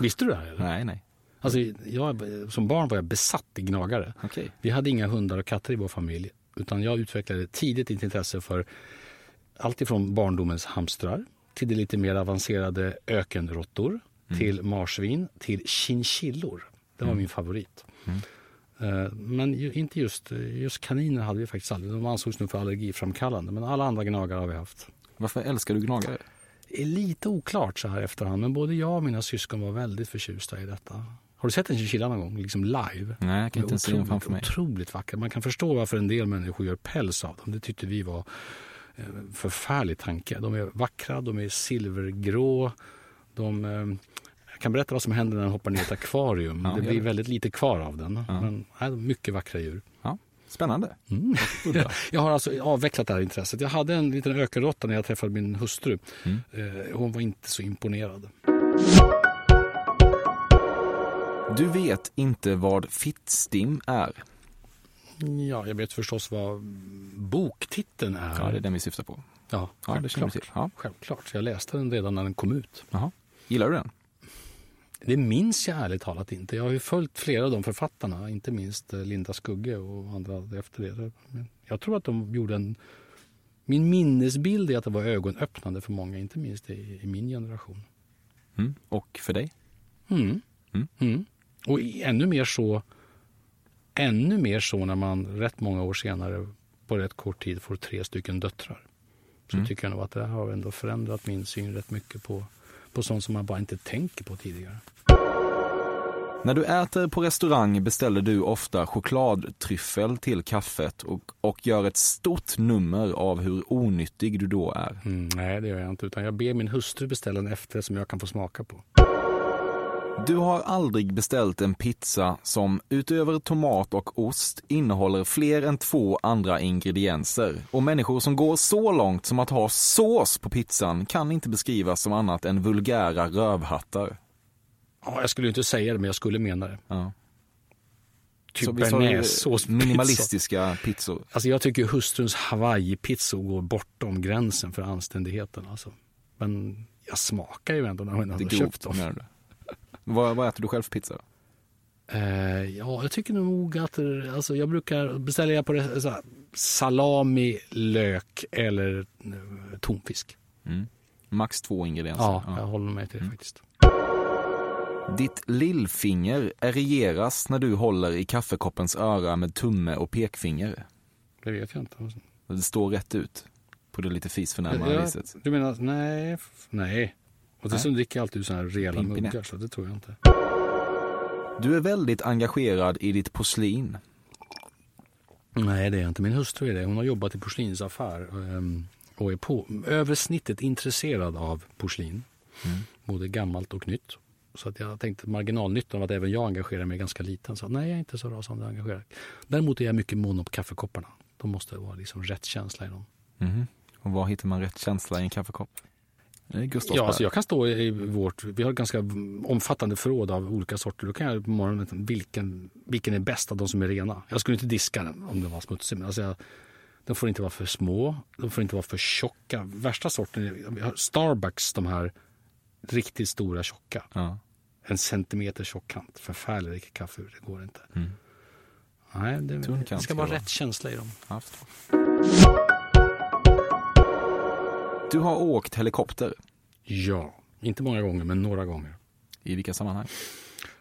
Visste du det här? Eller? Nej, nej. Alltså, jag, som barn var jag besatt i gnagare. Okej. Vi hade inga hundar och katter i vår familj. Utan jag utvecklade tidigt ett intresse för allt ifrån barndomens hamstrar till det lite mer avancerade ökenråttor, till marsvin, till chinchillor. Det var min favorit. Eh, Men ju, inte just, just kaniner hade vi faktiskt aldrig. De ansågs nog för allergiframkallande. Men alla andra gnagare har vi haft. Varför älskar du gnagare? Det är lite oklart så här efterhand. Men både jag och mina syskon var väldigt förtjusta i detta. Har du sett en chinchilla någon gång? Liksom live? Nej, jag kan inte se den framför mig. Otroligt vacker. Man kan förstå varför en del människor gör päls av dem. Det tyckte vi var en förfärlig tanke. De är vackra, de är silvergrå. De, eh, kan berätta vad som händer när den hoppar ner i ett akvarium. Ja, det blir det. väldigt lite kvar av den. Ja. Men nej, mycket vackra djur. Ja, spännande. Mm. jag har alltså avvecklat det här intresset. Jag hade en liten ökenråtta när jag träffade min hustru. Mm. Eh, hon var inte så imponerad. Du vet inte vad fittstim är. Ja, jag vet förstås vad boktiteln är. Ja, det är den vi syftar på. Ja, Ja, självklart. Ja. självklart. Jag läste den redan när den kom ut. Jaha. Gillar du den? Det minns jag ärligt talat inte. Jag har ju följt flera av de författarna, inte minst eh, Linda Skugge och andra efter det. Men Jag tror att de gjorde en... Min minnesbild är att det var ögonöppnande för många, inte minst i, i min generation. Mm. Och för dig? Mm. Mm. Mm. Och ännu mer så ännu mer så när man rätt många år senare på rätt kort tid får tre stycken döttrar. Så Mm. tycker jag nog att det här har ändå förändrat min syn rätt mycket på, på sånt som man bara inte tänker på tidigare. När du äter på restaurang beställer du ofta chokladtryffel till kaffet och, och gör ett stort nummer av hur onyttig du då är. Mm, nej, det gör jag inte. Utan jag ber min hustru beställa en efterrätt som jag kan få smaka på. Du har aldrig beställt en pizza som utöver tomat och ost innehåller fler än två andra ingredienser. Och människor som går så långt som att ha sås på pizzan kan inte beskrivas som annat än vulgära rövhattar. Ja, jag skulle inte säga det, men jag skulle mena det. Ja. Typ bearnaisesåspizza. minimalistiska pizzor. Alltså jag tycker hustruns hawaii-pizzor går bortom gränsen för anständigheten. Alltså. Men jag smakar ju ändå när Det har köpt dem. Vad, vad äter du själv för pizza? Eh, ja, jag tycker nog att alltså, jag brukar beställa på det, här, salami, lök eller eh, tonfisk. Mm. Max två ingredienser. Ja, jag håller med till det Mm. faktiskt. Ditt lillfinger eregeras när du håller i kaffekoppens öra med tumme och pekfinger. Det vet jag inte. Det står rätt ut på det lite fisförnärmade Ja, viset. Du menar, nej, nej. Och dessutom dricker jag alltid sådana här rela Pimpinett. muggar, så det tror jag inte. Du är väldigt engagerad i ditt porslin. Nej, det är jag inte. Min hustru är det. Hon har jobbat i porslinsaffär ehm, och är på, över snittet intresserad av porslin. Mm. Både gammalt och nytt. Så att jag tänkte marginalnyttan av att även jag engagerar mig ganska liten. Så nej, jag är inte så rasande engagerad. Däremot är jag mycket mån om kaffekopparna. De måste vara liksom rätt känsla i dem. Mhm. Och var hittar man rätt känsla i en kaffekopp? Det är Gustavs Ja, alltså jag kan stå i vårt, vi har ett ganska omfattande förråd av olika sorter. Då kan jag på morgonen, vilken, vilken är bäst av de som är rena? Jag skulle inte diska den om den var smutsig, men alltså jag, de får inte vara för små, de får inte vara för tjocka. Värsta sorten är Starbucks, de här riktigt stora tjocka. Ja. En centimeter tjock kant. Förfärligt mycket kaffe det går inte. Mm. Nej, det, det ska vara rätt känsla i dem. Ja. Du har åkt helikopter. Ja, inte många gånger, men några gånger. I vilka sammanhang?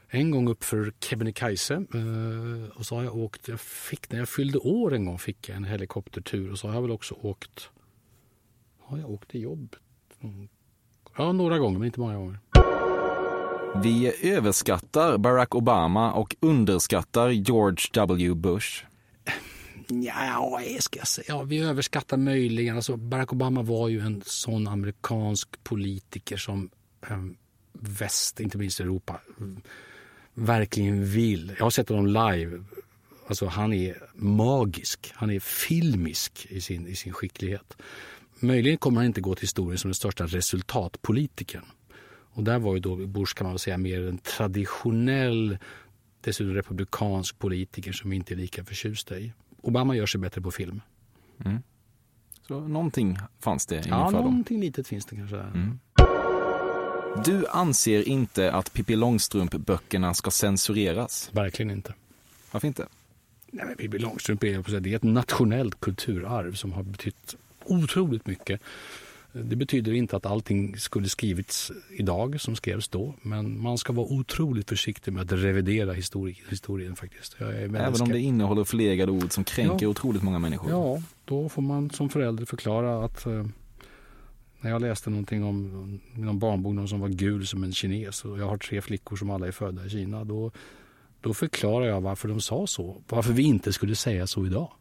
En gång upp för Kebnekaise eh, och så har jag åkt, jag fick, när jag fyllde år en gång fick jag en helikoptertur och så har jag väl också åkt, har jag åkt till jobb? Ja, några gånger men inte många gånger. Vi överskattar Barack Obama och underskattar George W. Bush. Ja, ska jag säga? Ja, vi överskattar möjligen. Alltså, Barack Obama var ju en sån amerikansk politiker som eh, väst, inte minst Europa, verkligen vill. Jag har sett honom live. Alltså, han är magisk. Han är filmisk i sin, i sin skicklighet. Möjligen kommer han inte gå till historien som den största resultatpolitikern. Och där var ju då Bush kan man säga mer en traditionell, dessutom republikansk politiker som vi inte är lika förtjusta i. Obama gör sig bättre på film. Mm. Så någonting fanns det Ja, någonting litet finns det kanske. Mm. Du anser inte att Pippi Långstrump-böckerna ska censureras? Verkligen inte. Varför inte? Nej, men Pippi Långstrump är, det är ett nationellt kulturarv som har betytt otroligt mycket. Det betyder inte att allting skulle skrivits idag som skrevs då, men man ska vara otroligt försiktig med att revidera histori- historien faktiskt. Även om det innehåller förlegade ord som kränker Ja. otroligt många människor. Ja, då får man som förälder förklara att eh, när jag läste någonting om någon barnbok någon som var gul som en kines och jag har tre flickor som alla är födda i Kina. Då, då förklarar jag varför de sa så. Varför vi inte skulle säga så idag.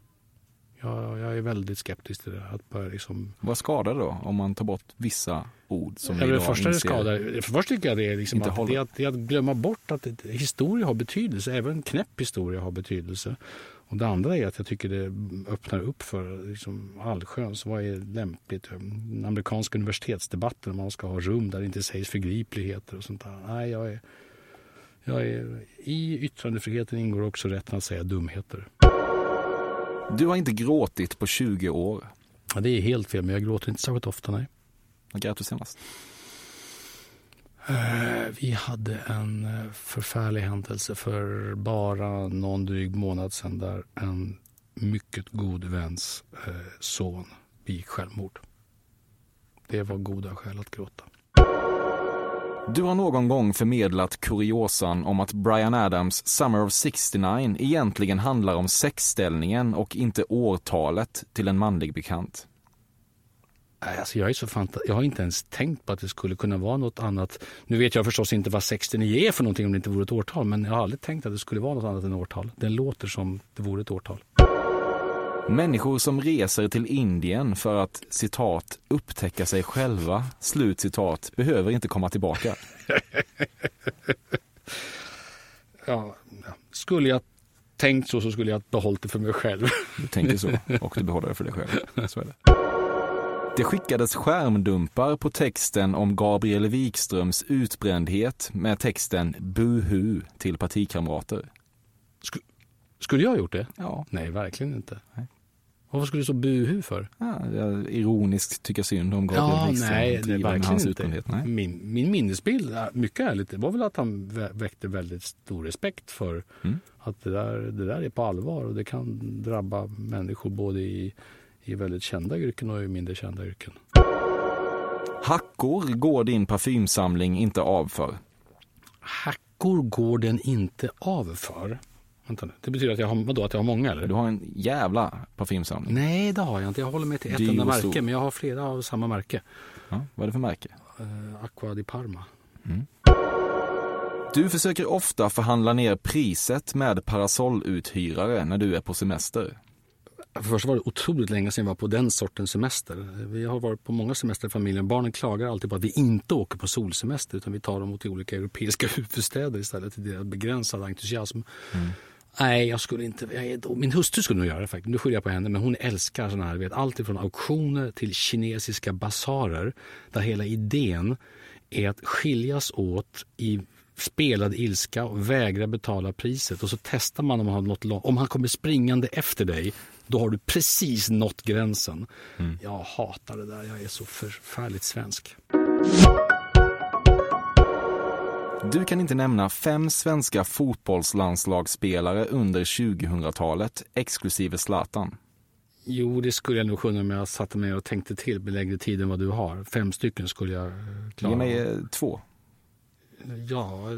Jag, jag är väldigt skeptisk till det. Att bara liksom, Vad skadar det då om man tar bort vissa ord som Ja, vi idag första det inser- skadar, för först tycker jag det är, liksom att, det, är att, det är att glömma bort att det, historia har betydelse. Även knäpp historia har betydelse. Och det andra är att jag tycker det öppnar upp för liksom allsköns. Vad är lämpligt? Den amerikanska universitetsdebatten. Man ska ha rum där det inte sägs förgripligheter och sånt där. Nej, jag är, jag är, I yttrandefriheten ingår också rätten att säga dumheter. Du har inte gråtit på 20 år. Ja, det är helt fel, men jag gråter inte särskilt ofta. Nej. När grät du senast? Eh, Vi hade en eh, förfärlig händelse för bara någon dryg månad sedan där en mycket god väns eh, son begick självmord. Det var goda skäl att gråta. Du har någon gång förmedlat kuriosan om att Brian Adams Summer of 69 egentligen handlar om sexställningen och inte årtalet till en manlig bekant. Alltså jag, är så fanta- jag har inte ens tänkt på att det skulle kunna vara något annat. Nu vet jag förstås inte vad 69 är för någonting om det inte vore ett årtal, men jag har aldrig tänkt att det skulle vara något annat än årtal. Den låter som det vore ett årtal. Människor som reser till Indien för att citat upptäcka sig själva, slut citat, behöver inte komma tillbaka. Ja, skulle jag tänkt så så skulle jag behållit det för mig själv. Du tänker så och du behåller det för dig själv. Så är det. Det skickades skärmdumpar på texten om Gabriel Wikströms utbrändhet med texten Buhu till partikamrater. Sk skulle jag ha gjort det? Ja. Nej, verkligen inte. Nej. Varför skulle du så buhu för? Ja, jag ironiskt tycka synd om Gabriel ja, Wikström. Nej, det är verkligen inte. Nej. Min, min minnesbild, mycket ärligt, det var väl att han väckte väldigt stor respekt för mm. att det där, det där är på allvar och det kan drabba människor både i, i väldigt kända yrken och i mindre kända yrken. Hackor går din parfymsamling inte av för? Hackor går den inte av för? Vänta nu. Det betyder att jag har, vadå, att jag har många eller? Du har en jävla parfymsamling. Nej, det har jag inte. Jag håller mig till ett enda märke, men jag har flera av samma märke. Ja, vad är det för märke? Uh, Aqua di Parma. Mm. Du försöker ofta förhandla ner priset med parasolluthyrare när du är på semester. För först var det otroligt länge sedan jag var på den sortens semester. Vi har varit på många semester i familjen. Barnen klagar alltid på att vi inte åker på solsemester utan vi tar dem till olika europeiska huvudstäder istället till deras begränsade entusiasm. Mm. Nej, jag skulle inte. Jag, min hustru skulle nog göra det faktiskt. Nu skyller jag på henne, men hon älskar sådana här, vet, allt ifrån auktioner till kinesiska basarer där hela idén är att skiljas åt i spelad ilska och vägra betala priset och så testar man om han, något, om han kommer springande efter dig. Då har du precis nått gränsen. Mm. Jag hatar det där. Jag är så förfärligt svensk. Du kan inte nämna fem svenska fotbollslandslagsspelare under 2000-talet, exklusive Zlatan. Jo, det skulle jag nog kunna om jag satte mig och tänkte till med längre tid än vad du har. Fem stycken skulle jag klara. Ge mig eh, två. Ja...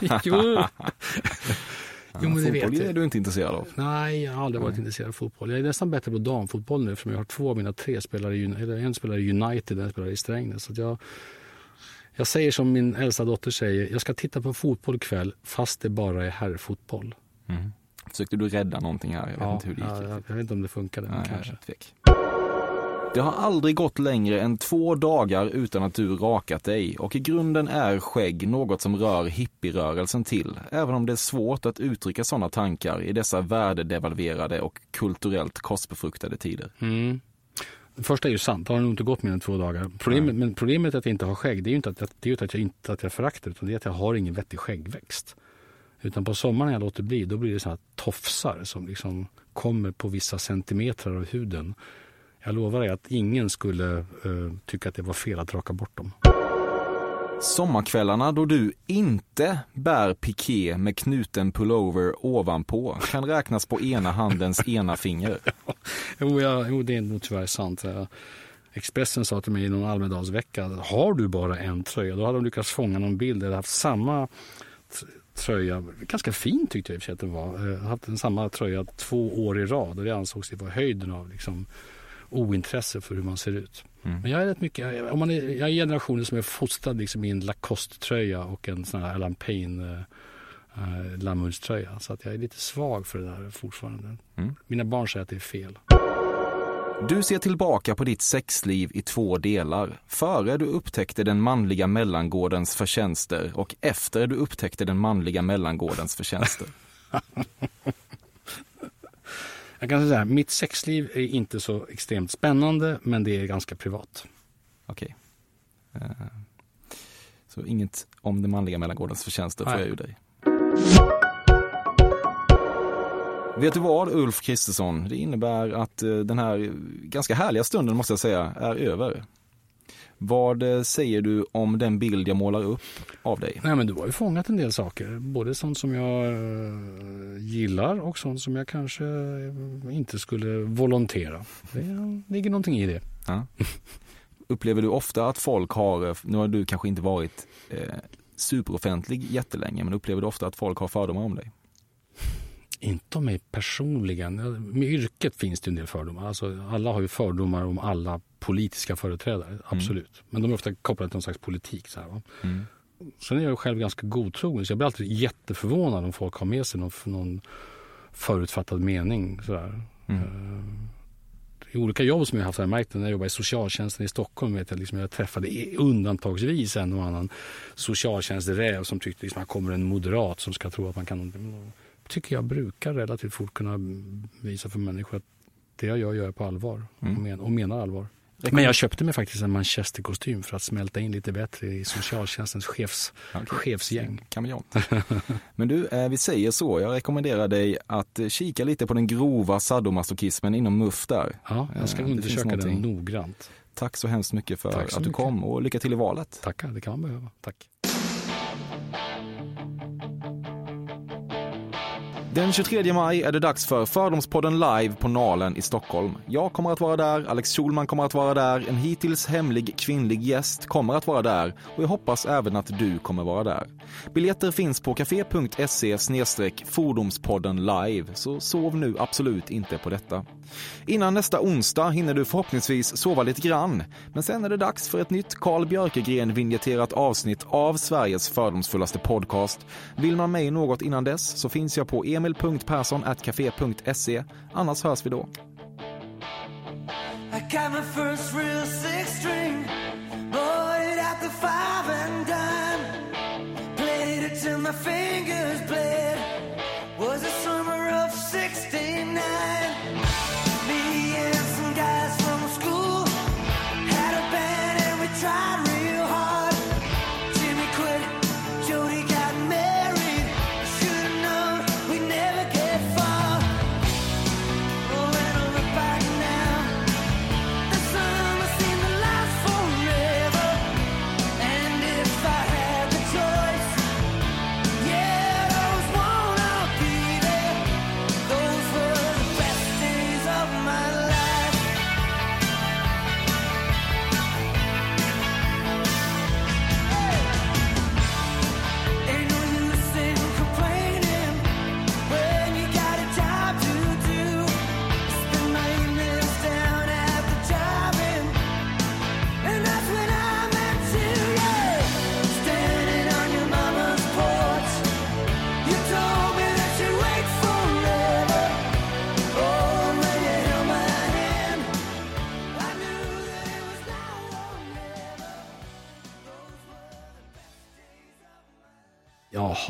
jo. Jo, men det vet jag. är du inte intresserad av? Nej, jag har aldrig varit Nej. intresserad av fotboll. Jag är nästan bättre på damfotboll nu eftersom jag har två av mina tre spelare eller en spelar i United och en spelar i Strängnäs. Så jag, jag säger som min äldsta dotter säger, jag ska titta på fotboll ikväll fast det bara är herrfotboll. Mm. Försökte du rädda någonting här? Jag vet ja, inte hur det gick. Ja, jag, jag vet inte om det funkade, men kanske. Tvek. Det har aldrig gått längre än två dagar utan att du rakat dig och i grunden är skägg något som rör hippierörelsen till, även om det är svårt att uttrycka sådana tankar i dessa värdedevalverade och kulturellt korsbefruktade tider. Mm. Det första är ju sant, det har nog inte gått mer än två dagar. Problemet, men problemet att jag inte har skägg, det är ju inte att, det är att jag inte att jag föraktar utan det är att jag har ingen vettig skäggväxt. Utan på sommaren när jag låter bli, då blir det så här tofsar som liksom kommer på vissa centimeter av huden. Jag lovar dig att ingen skulle uh, tycka att det var fel att raka bort dem. Sommarkvällarna då du inte bär piké med knuten pullover ovanpå kan räknas på ena handens ena finger. jo, ja, jo, det är nog tyvärr sant. Expressen sa till mig i någon Almedalsvecka, har du bara en tröja? Då hade de lyckats fånga någon bild där haft samma tröja, ganska fin tyckte jag i och för sig att den var, eh, haft samma tröja två år i rad och det ansågs vara höjden av liksom, ointresse för hur man ser ut. Mm. Men jag är rätt mycket, om man är, jag är generationen som är fostrad liksom i en Lacoste-tröja och en sån här Alan Payne äh, lammullströja. Så att jag är lite svag för det där fortfarande. Mm. Mina barn säger att det är fel. Du ser tillbaka på ditt sexliv i två delar. Före du upptäckte den manliga mellangårdens förtjänster och efter du upptäckte den manliga mellangårdens förtjänster. Jag kan säga mitt sexliv är inte så extremt spännande, men det är ganska privat. Okej. Okay. Uh, eh, så inget om den manliga mellangårdens förtjänster får jag ur dig. Vet du vad Ulf Kristersson? Det innebär att uh, den här ganska härliga stunden måste jag säga är över. Vad eh, säger du om den bild jag målar upp av dig? Nej, men du har ju fångat en del saker. Både sånt som jag eh, gillar och sånt som jag kanske eh, inte skulle volontera. Det ligger någonting i det. Ja. Upplever du ofta att folk har, nu har du kanske inte varit eh, superoffentlig jättelänge, men upplever du ofta att folk har fördomar om dig? Inte om mig personligen. Med yrket finns det en del fördomar. Alltså, alla har ju fördomar om alla politiska företrädare, mm. absolut. Mm. Men de är ofta kopplade till någon slags politik. Så här, mm. sen är jag själv ganska godtrogen så jag blir alltid jätteförvånad om folk har med sig någon, någon förutfattad mening. Sådär. Mm. Eh, I olika jobb som jag har haft har jag märkt när jag jobbade i socialtjänsten i Stockholm. Vet jag, liksom, jag träffade undantagsvis en och annan socialtjänsträv som tyckte liksom, att här kommer en moderat som ska tro att man kan... tycker jag brukar relativt fort kunna visa för människor att det jag gör, gör jag på allvar Mm. och, men, och menar allvar. Men jag köpte mig faktiskt en manchesterkostym för att smälta in lite bättre i socialtjänstens chefs, chefsgäng. Kameleont. Men du, eh, vi säger så. Jag rekommenderar dig att eh, kika lite på den grova sadomasochismen inom MUF där. Ja, jag ska Eh, det undersöka den noggrant. Tack så hemskt mycket för så att du mycket. kom och lycka till i valet. Tackar, det kan man behöva. Tack. Den 23 maj är det dags för Fördomspodden live på Nalen i Stockholm. Jag kommer att vara där, Alex Schulman kommer att vara där, en hittills hemlig kvinnlig gäst kommer att vara där och jag hoppas även att du kommer vara där. Biljetter finns på café.se fordomspodden live, så sov nu absolut inte på detta. Innan nästa onsdag hinner du förhoppningsvis sova lite grann, men sen är det dags för ett nytt Carl Björkegren vinjetterat avsnitt av Sveriges fördomsfullaste podcast. Vill man mig något innan dess så finns jag på emil.perssonatcafe.se. Annars hörs vi då. I got my first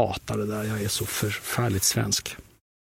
hatar det där. Jag är så förfärligt svensk.